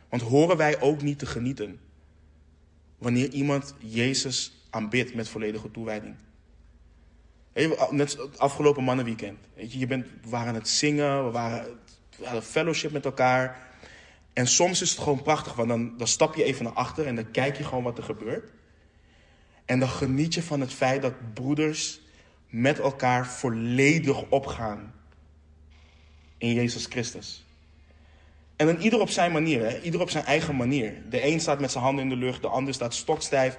Want horen wij ook niet te genieten wanneer iemand Jezus aanbidt met volledige toewijding? Net het afgelopen mannenweekend. Je bent, we waren aan het zingen, we waren we hadden fellowship met elkaar. En soms is het gewoon prachtig, want dan, dan stap je even naar achter en dan kijk je gewoon wat er gebeurt. En dan geniet je van het feit dat broeders met elkaar volledig opgaan in Jezus Christus. En dan ieder op zijn manier, hè? ieder op zijn eigen manier. De een staat met zijn handen in de lucht, de ander staat stokstijf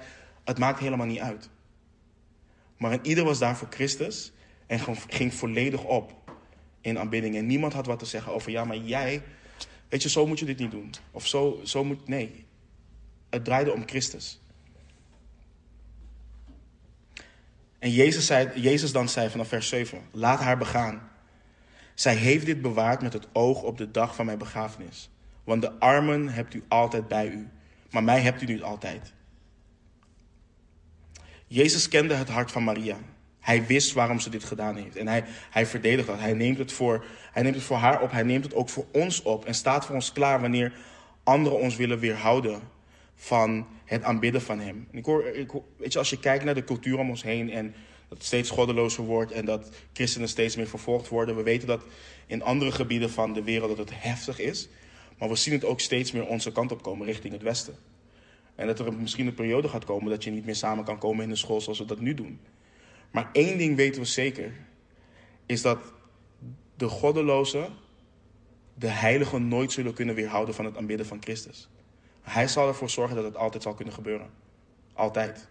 Het maakt helemaal niet uit. Maar een ieder was daar voor Christus en ging volledig op in aanbidding. En niemand had wat te zeggen over, ja, maar jij, weet je, zo moet je dit niet doen. Of zo, zo moet, nee. Het draaide om Christus. En Jezus, zei, Jezus dan zei vanaf vers 7, laat haar begaan. Zij heeft dit bewaard met het oog op de dag van mijn begrafenis. Want de armen hebt u altijd bij u, maar mij hebt u niet altijd. Jezus kende het hart van Maria. Hij wist waarom ze dit gedaan heeft. En hij, hij verdedigt dat. Hij neemt, het voor, hij neemt het voor haar op. Hij neemt het ook voor ons op. En staat voor ons klaar wanneer anderen ons willen weerhouden van het aanbidden van hem. En ik hoor, ik weet je, als je kijkt naar de cultuur om ons heen en dat het steeds goddelozer wordt en dat christenen steeds meer vervolgd worden. We weten dat in andere gebieden van de wereld dat het heftig is. Maar we zien het ook steeds meer onze kant op komen richting het Westen. En dat er misschien een periode gaat komen dat je niet meer samen kan komen in de school zoals we dat nu doen. Maar één ding weten we zeker, is dat de goddelozen de heiligen nooit zullen kunnen weerhouden van het aanbidden van Christus. Hij zal ervoor zorgen dat het altijd zal kunnen gebeuren. Altijd.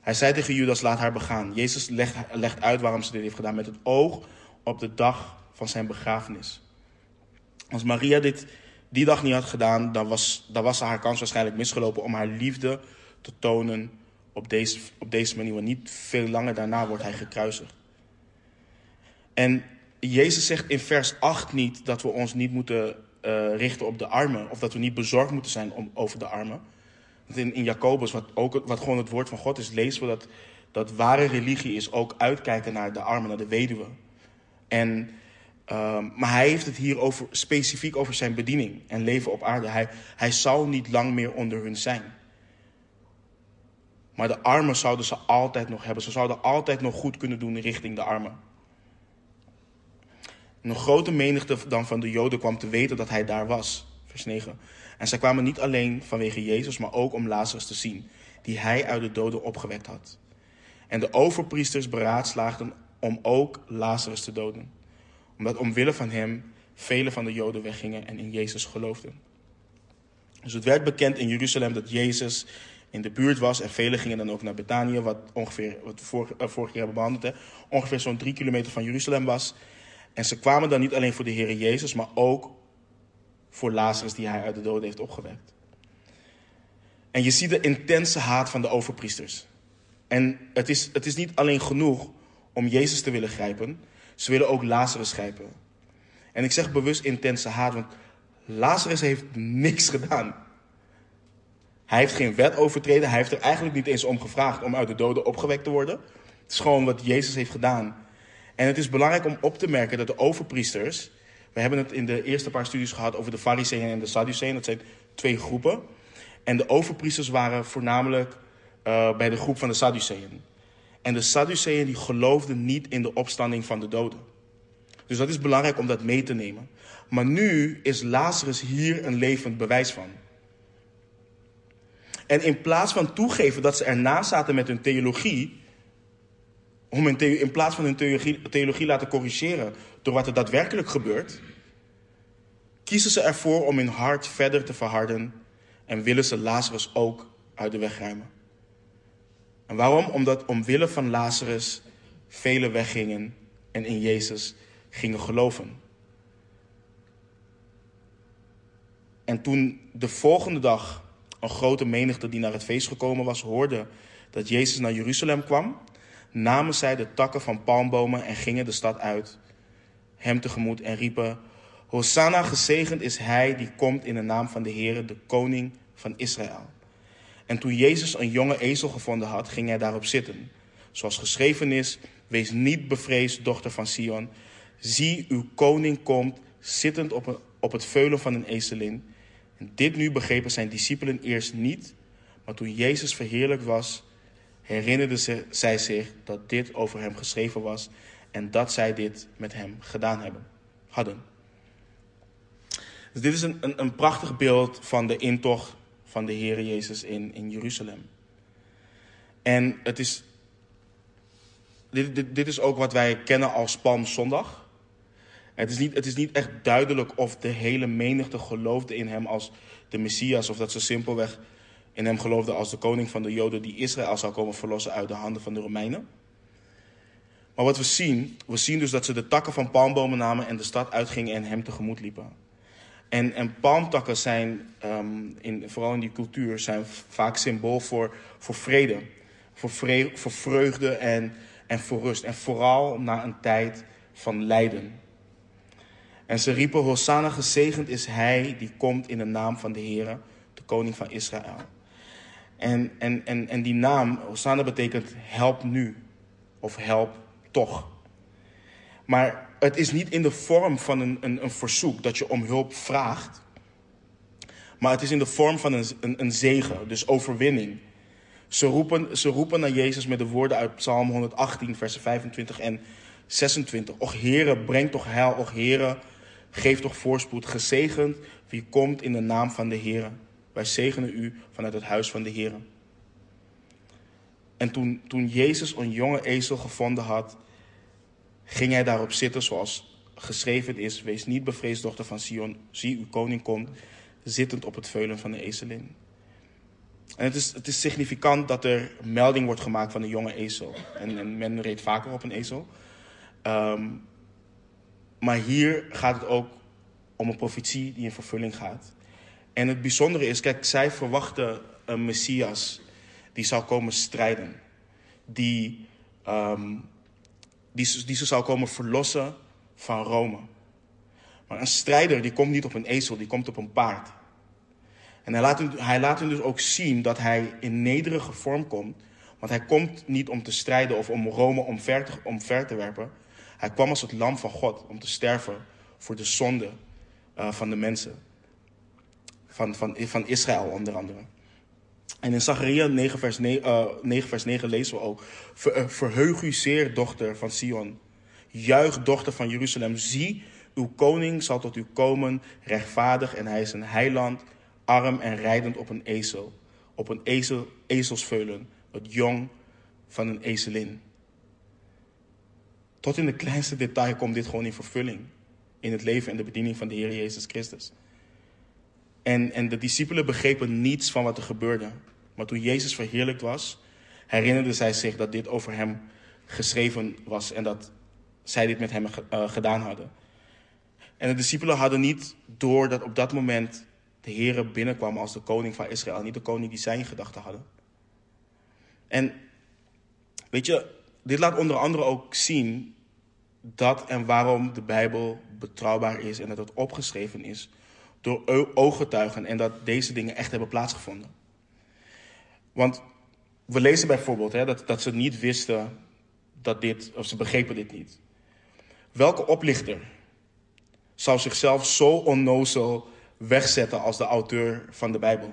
Hij zei tegen Judas, laat haar begaan. Jezus legt, legt uit waarom ze dit heeft gedaan met het oog op de dag van zijn begrafenis. Als Maria dit die dag niet had gedaan, dan was, dan was haar kans waarschijnlijk misgelopen om haar liefde te tonen op deze, op deze manier. Want niet veel langer daarna wordt hij gekruisigd. En Jezus zegt in vers 8 niet dat we ons niet moeten uh, richten op de armen. Of dat we niet bezorgd moeten zijn om, over de armen. Want in, in Jacobus, wat, ook, wat gewoon het woord van God is, lezen we dat, dat ware religie is ook uitkijken naar de armen, naar de weduwe. En, uh, maar hij heeft het hier over, specifiek over zijn bediening en leven op aarde. Hij, hij zal niet lang meer onder hun zijn. Maar de armen zouden ze altijd nog hebben. Ze zouden altijd nog goed kunnen doen richting de armen. een grote menigte dan van de Joden kwam te weten dat hij daar was. Vers 9. En zij kwamen niet alleen vanwege Jezus, maar ook om Lazarus te zien, die hij uit de doden opgewekt had. En de overpriesters beraadslaagden om ook Lazarus te doden, omdat omwille van hem vele van de Joden weggingen en in Jezus geloofden. Dus het werd bekend in Jeruzalem dat Jezus in de buurt was. En velen gingen dan ook naar Betanië, wat ongeveer, wat we vorige, uh, hebben behandeld, hè, ongeveer zo'n drie kilometer van Jeruzalem was. En ze kwamen dan niet alleen voor de Heer Jezus, maar ook voor Lazarus die hij uit de dood heeft opgewekt. En je ziet de intense haat van de overpriesters. En het is, het is niet alleen genoeg om Jezus te willen grijpen, ze willen ook Lazarus grijpen. En ik zeg bewust intense haat, want Lazarus heeft niks gedaan. Hij heeft geen wet overtreden. Hij heeft er eigenlijk niet eens om gevraagd om uit de doden opgewekt te worden. Het is gewoon wat Jezus heeft gedaan. En het is belangrijk om op te merken dat de overpriesters. We hebben het in de eerste paar studies gehad over de Fariseeën en de Sadduceeën. Dat zijn twee groepen. En de overpriesters waren voornamelijk uh, bij de groep van de Sadduceeën. En de Sadduceeën die geloofden niet in de opstanding van de doden. Dus dat is belangrijk om dat mee te nemen. Maar nu is Lazarus hier een levend bewijs van. En in plaats van toegeven dat ze ernaast zaten met hun theologie, om hun in plaats van hun theologie, theologie laten corrigeren door wat er daadwerkelijk gebeurt, kiezen ze ervoor om hun hart verder te verharden en willen ze Lazarus ook uit de weg ruimen. En waarom? Omdat omwille van Lazarus velen weggingen en in Jezus gingen geloven. En toen de volgende dag een grote menigte die naar het feest gekomen was, hoorde dat Jezus naar Jeruzalem kwam, namen zij de takken van palmbomen en gingen de stad uit, hem tegemoet en riepen, Hosanna, gezegend is hij die komt in de naam van de Heere, de koning van Israël. En toen Jezus een jonge ezel gevonden had, ging hij daarop zitten. Zoals geschreven is, wees niet bevreesd, dochter van Sion. Zie, uw koning komt, zittend op, een, op het veulen van een ezelin. En dit nu begrepen zijn discipelen eerst niet, maar toen Jezus verheerlijkt was, herinnerden zij zich dat dit over hem geschreven was en dat zij dit met hem gedaan hebben, hadden. Dus dit is een, een, een prachtig beeld van de intocht van de Heer Jezus in, in Jeruzalem. En het is, dit, dit, dit is ook wat wij kennen als Palmzondag. Het is, niet, het is niet echt duidelijk of de hele menigte geloofde in hem als de Messias. Of dat ze simpelweg in hem geloofden als de koning van de Joden die Israël zou komen verlossen uit de handen van de Romeinen. Maar wat we zien, we zien dus dat ze de takken van palmbomen namen en de stad uitgingen en hem tegemoet liepen. En, en palmtakken zijn, ehm, in, vooral in die cultuur, zijn vaak symbool voor, voor vrede. Voor, voor vreugde en, en voor rust. En vooral na een tijd van lijden. En ze riepen, Hosanna gezegend is hij die komt in de naam van de Heer, de koning van Israël. En, en, en, en die naam, Hosanna betekent help nu. Of help toch. Maar het is niet in de vorm van een, een, een verzoek dat je om hulp vraagt. Maar het is in de vorm van een, een, een zegen, dus overwinning. Ze roepen, ze roepen naar Jezus met de woorden uit Psalm 118, versen 25 en 26. Och Heere, breng toch heil. Och Heere, geef toch voorspoed. Gezegend wie komt in de naam van de Heere. Wij zegenen u vanuit het huis van de Heere. En toen, toen Jezus een jonge ezel gevonden had, ging hij daarop zitten zoals geschreven is. Wees niet bevreesd, dochter van Sion. Zie, uw koning komt, zittend op het veulen van de ezelin. En het is, het is significant dat er melding wordt gemaakt van een jonge ezel. En, en men reed vaker op een ezel. Ehm, maar hier gaat het ook om een profetie die in vervulling gaat. En het bijzondere is, kijk, zij verwachten een Messias die zou komen strijden. Die, um, die, die ze zou komen verlossen van Rome. Maar een strijder die komt niet op een ezel, die komt op een paard. En hij laat, hij laat hem dus ook zien dat hij in nederige vorm komt. Want hij komt niet om te strijden of om Rome omver te, omver te werpen. Hij kwam als het lam van God om te sterven voor de zonde uh, van de mensen. Van, van, van Israël onder andere. En in Zachariah 9 vers 9, uh, 9 vers 9 lezen we ook. Uh, verheug u zeer, dochter van Sion. Juich, dochter van Jeruzalem. Zie, uw koning zal tot u komen, rechtvaardig en hij is een heiland, arm en rijdend op een ezel. Op een ezel, ezelsveulen, het jong van een ezelin. Tot in de kleinste detail komt dit gewoon in vervulling. In het leven en de bediening van de Heer Jezus Christus. En, en de discipelen begrepen niets van wat er gebeurde. Maar toen Jezus verheerlijkt was, herinnerden zij zich dat dit over hem geschreven was en dat zij dit met hem uh, gedaan hadden. En de discipelen hadden niet door dat op dat moment de Heer binnenkwam als de koning van Israël, niet de koning die zij in gedachten hadden. En weet je, dit laat onder andere ook zien dat en waarom de Bijbel betrouwbaar is en dat het opgeschreven is door ooggetuigen en dat deze dingen echt hebben plaatsgevonden. Want we lezen bijvoorbeeld hè, dat, dat ze niet wisten dat dit, of ze begrepen dit niet. Welke oplichter zou zichzelf zo onnozel wegzetten als de auteur van de Bijbel?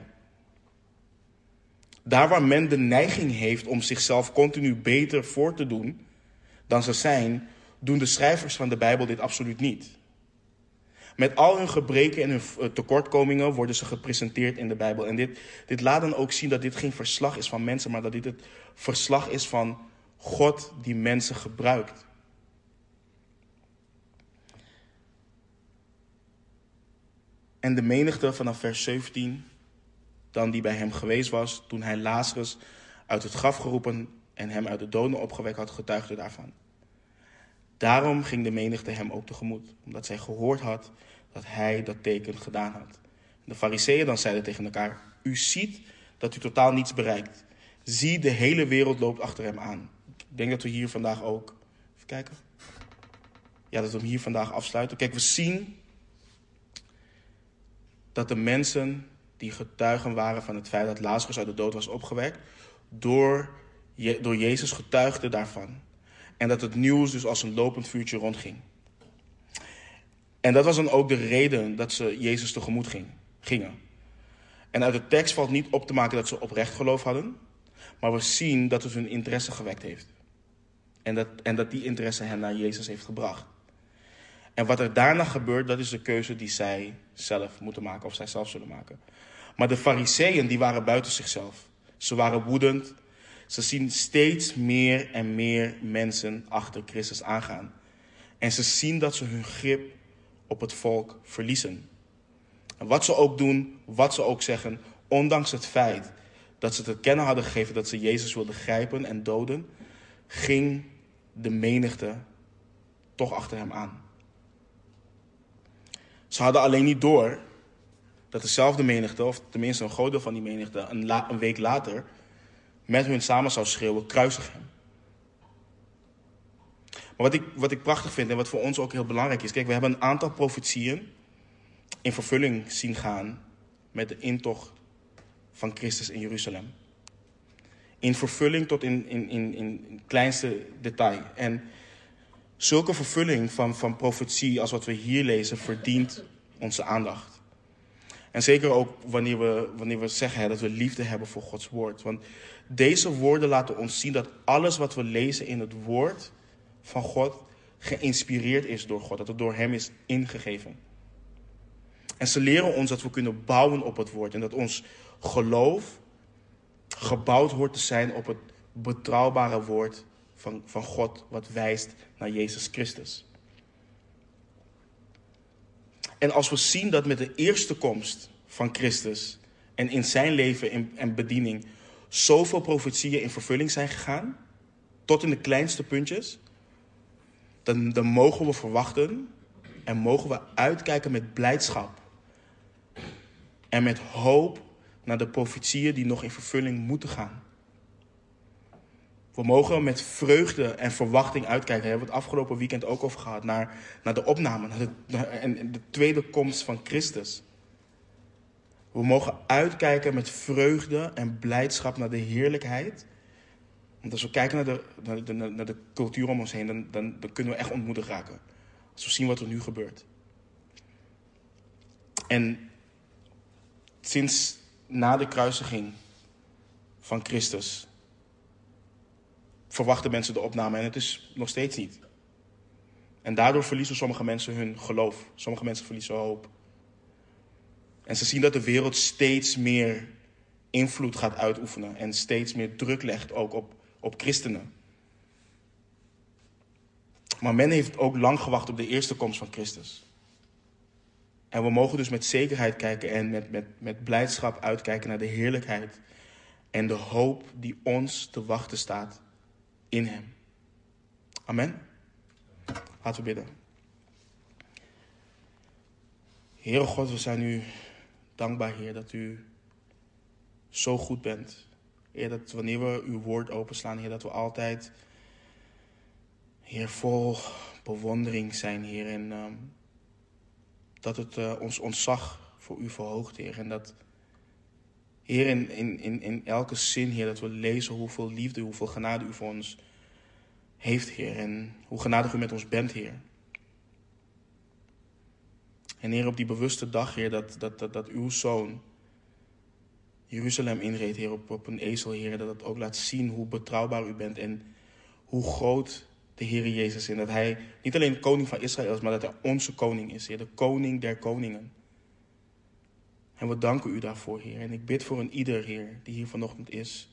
Daar waar men de neiging heeft om zichzelf continu beter voor te doen dan ze zijn, doen de schrijvers van de Bijbel dit absoluut niet. Met al hun gebreken en hun eh, tekortkomingen worden ze gepresenteerd in de Bijbel. En dit, dit laat dan ook zien dat dit geen verslag is van mensen, maar dat dit het verslag is van God die mensen gebruikt. En de menigte vanaf vers 17, dan die bij hem geweest was, toen hij Lazarus uit het graf geroepen en hem uit de doden opgewekt had, getuigde daarvan. Daarom ging de menigte hem ook tegemoet, omdat zij gehoord had dat hij dat teken gedaan had. De fariseeën dan zeiden tegen elkaar, u ziet dat u totaal niets bereikt. Zie, de hele wereld loopt achter hem aan. Ik denk dat we hier vandaag ook, even kijken. Ja, dat we hem hier vandaag afsluiten. Kijk, we zien dat de mensen die getuigen waren van het feit dat Lazarus uit de dood was opgewekt, door, door Jezus getuigden daarvan. En dat het nieuws dus als een lopend vuurtje rondging. En dat was dan ook de reden dat ze Jezus tegemoet ging, gingen. En uit de tekst valt niet op te maken dat ze oprecht geloof hadden, maar we zien dat het hun interesse gewekt heeft. En dat, en dat die interesse hen naar Jezus heeft gebracht. En wat er daarna gebeurt, dat is de keuze die zij zelf moeten maken of zij zelf zullen maken. Maar de fariseeën die waren buiten zichzelf. Ze waren woedend. Ze zien steeds meer en meer mensen achter Christus aangaan. En ze zien dat ze hun grip op het volk verliezen. En wat ze ook doen, wat ze ook zeggen, ondanks het feit dat ze te kennen hadden gegeven dat ze Jezus wilden grijpen en doden, ging de menigte toch achter hem aan. Ze hadden alleen niet door dat dezelfde menigte, of tenminste een groot deel van die menigte, een, een week later met hun samen zou schreeuwen: kruisig hem. Maar wat ik, wat ik prachtig vind en wat voor ons ook heel belangrijk is. Kijk, we hebben een aantal profetieën in vervulling zien gaan met de intocht van Christus in Jeruzalem. In vervulling tot in, in, in, in kleinste detail. En zulke vervulling van, van profetie als wat we hier lezen verdient onze aandacht. En zeker ook wanneer we, wanneer we zeggen dat we liefde hebben voor Gods woord. Want deze woorden laten ons zien dat alles wat we lezen in het woord van God geïnspireerd is door God. Dat het door Hem is ingegeven. En ze leren ons dat we kunnen bouwen op het woord. En dat ons geloof gebouwd hoort te zijn op het betrouwbare woord van, van God. Wat wijst naar Jezus Christus. En als we zien dat met de eerste komst van Christus en in zijn leven en bediening zoveel profetieën in vervulling zijn gegaan, tot in de kleinste puntjes, dan, dan mogen we verwachten en mogen we uitkijken met blijdschap en met hoop naar de profetieën die nog in vervulling moeten gaan. We mogen met vreugde en verwachting uitkijken. Daar hebben we het afgelopen weekend ook over gehad. Naar, naar de opname naar de, en de tweede komst van Christus. We mogen uitkijken met vreugde en blijdschap naar de heerlijkheid. Want als we kijken naar de, naar de, naar de cultuur om ons heen, dan, dan, dan kunnen we echt ontmoedigd raken. Als we zien wat er nu gebeurt. En sinds na de kruisiging van Christus verwachten mensen de opname en het is nog steeds niet. En daardoor verliezen sommige mensen hun geloof. Sommige mensen verliezen hoop. En ze zien dat de wereld steeds meer invloed gaat uitoefenen en steeds meer druk legt ook op, op christenen. Maar men heeft ook lang gewacht op de eerste komst van Christus. En we mogen dus met zekerheid kijken en met, met, met blijdschap uitkijken naar de heerlijkheid en de hoop die ons te wachten staat in Hem. Amen. Laten we bidden. Heere God, we zijn u dankbaar, Heer, dat u zo goed bent. Heer, dat wanneer we uw woord openslaan, Heer, dat we altijd, Heer, vol bewondering zijn, Heer. En um, dat het uh, ons ontzag voor u verhoogt, Heer. En dat, Heer, in, in, in elke zin, Heer, dat we lezen hoeveel liefde, hoeveel genade u voor ons heeft, Heer. En hoe genadig u met ons bent, Heer. En Heer, op die bewuste dag, Heer, dat, dat, dat, dat uw zoon Jeruzalem inreed, Heer, op, op een ezel, Heer, dat het ook laat zien hoe betrouwbaar u bent en hoe groot de Heer Jezus is. Dat Hij niet alleen koning van Israël is, maar dat Hij onze koning is, Heer, de koning der koningen. En we danken u daarvoor, Heer. En ik bid voor een ieder, Heer, die hier vanochtend is.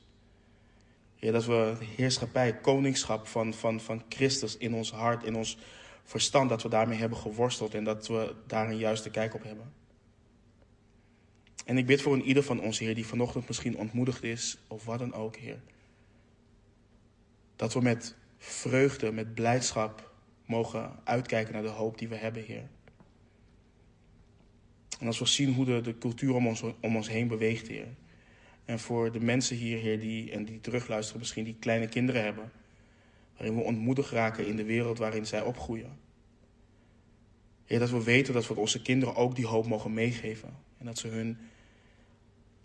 Heer, dat we de heerschappij, koningschap van, van, van Christus in ons hart, in ons verstand, dat we daarmee hebben geworsteld en dat we daar een juiste kijk op hebben. En ik bid voor een ieder van ons, Heer, die vanochtend misschien ontmoedigd is, of wat dan ook, Heer. Dat we met vreugde, met blijdschap mogen uitkijken naar de hoop die we hebben, Heer. En als we zien hoe de, de cultuur om ons, om ons heen beweegt, Heer. En voor de mensen hier, Heer, die, en die terugluisteren, misschien die kleine kinderen hebben. Waarin we ontmoedigd raken in de wereld waarin zij opgroeien. Heer, dat we weten dat we onze kinderen ook die hoop mogen meegeven. En dat ze hun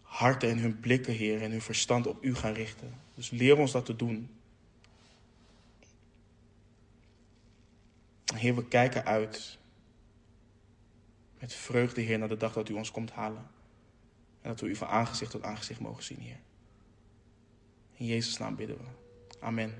harten en hun blikken, Heer, en hun verstand op U gaan richten. Dus leer ons dat te doen. Heer, we kijken uit met vreugde, Heer, naar de dag dat u ons komt halen. En dat we u van aangezicht tot aangezicht mogen zien, Heer. In Jezus' naam bidden we. Amen.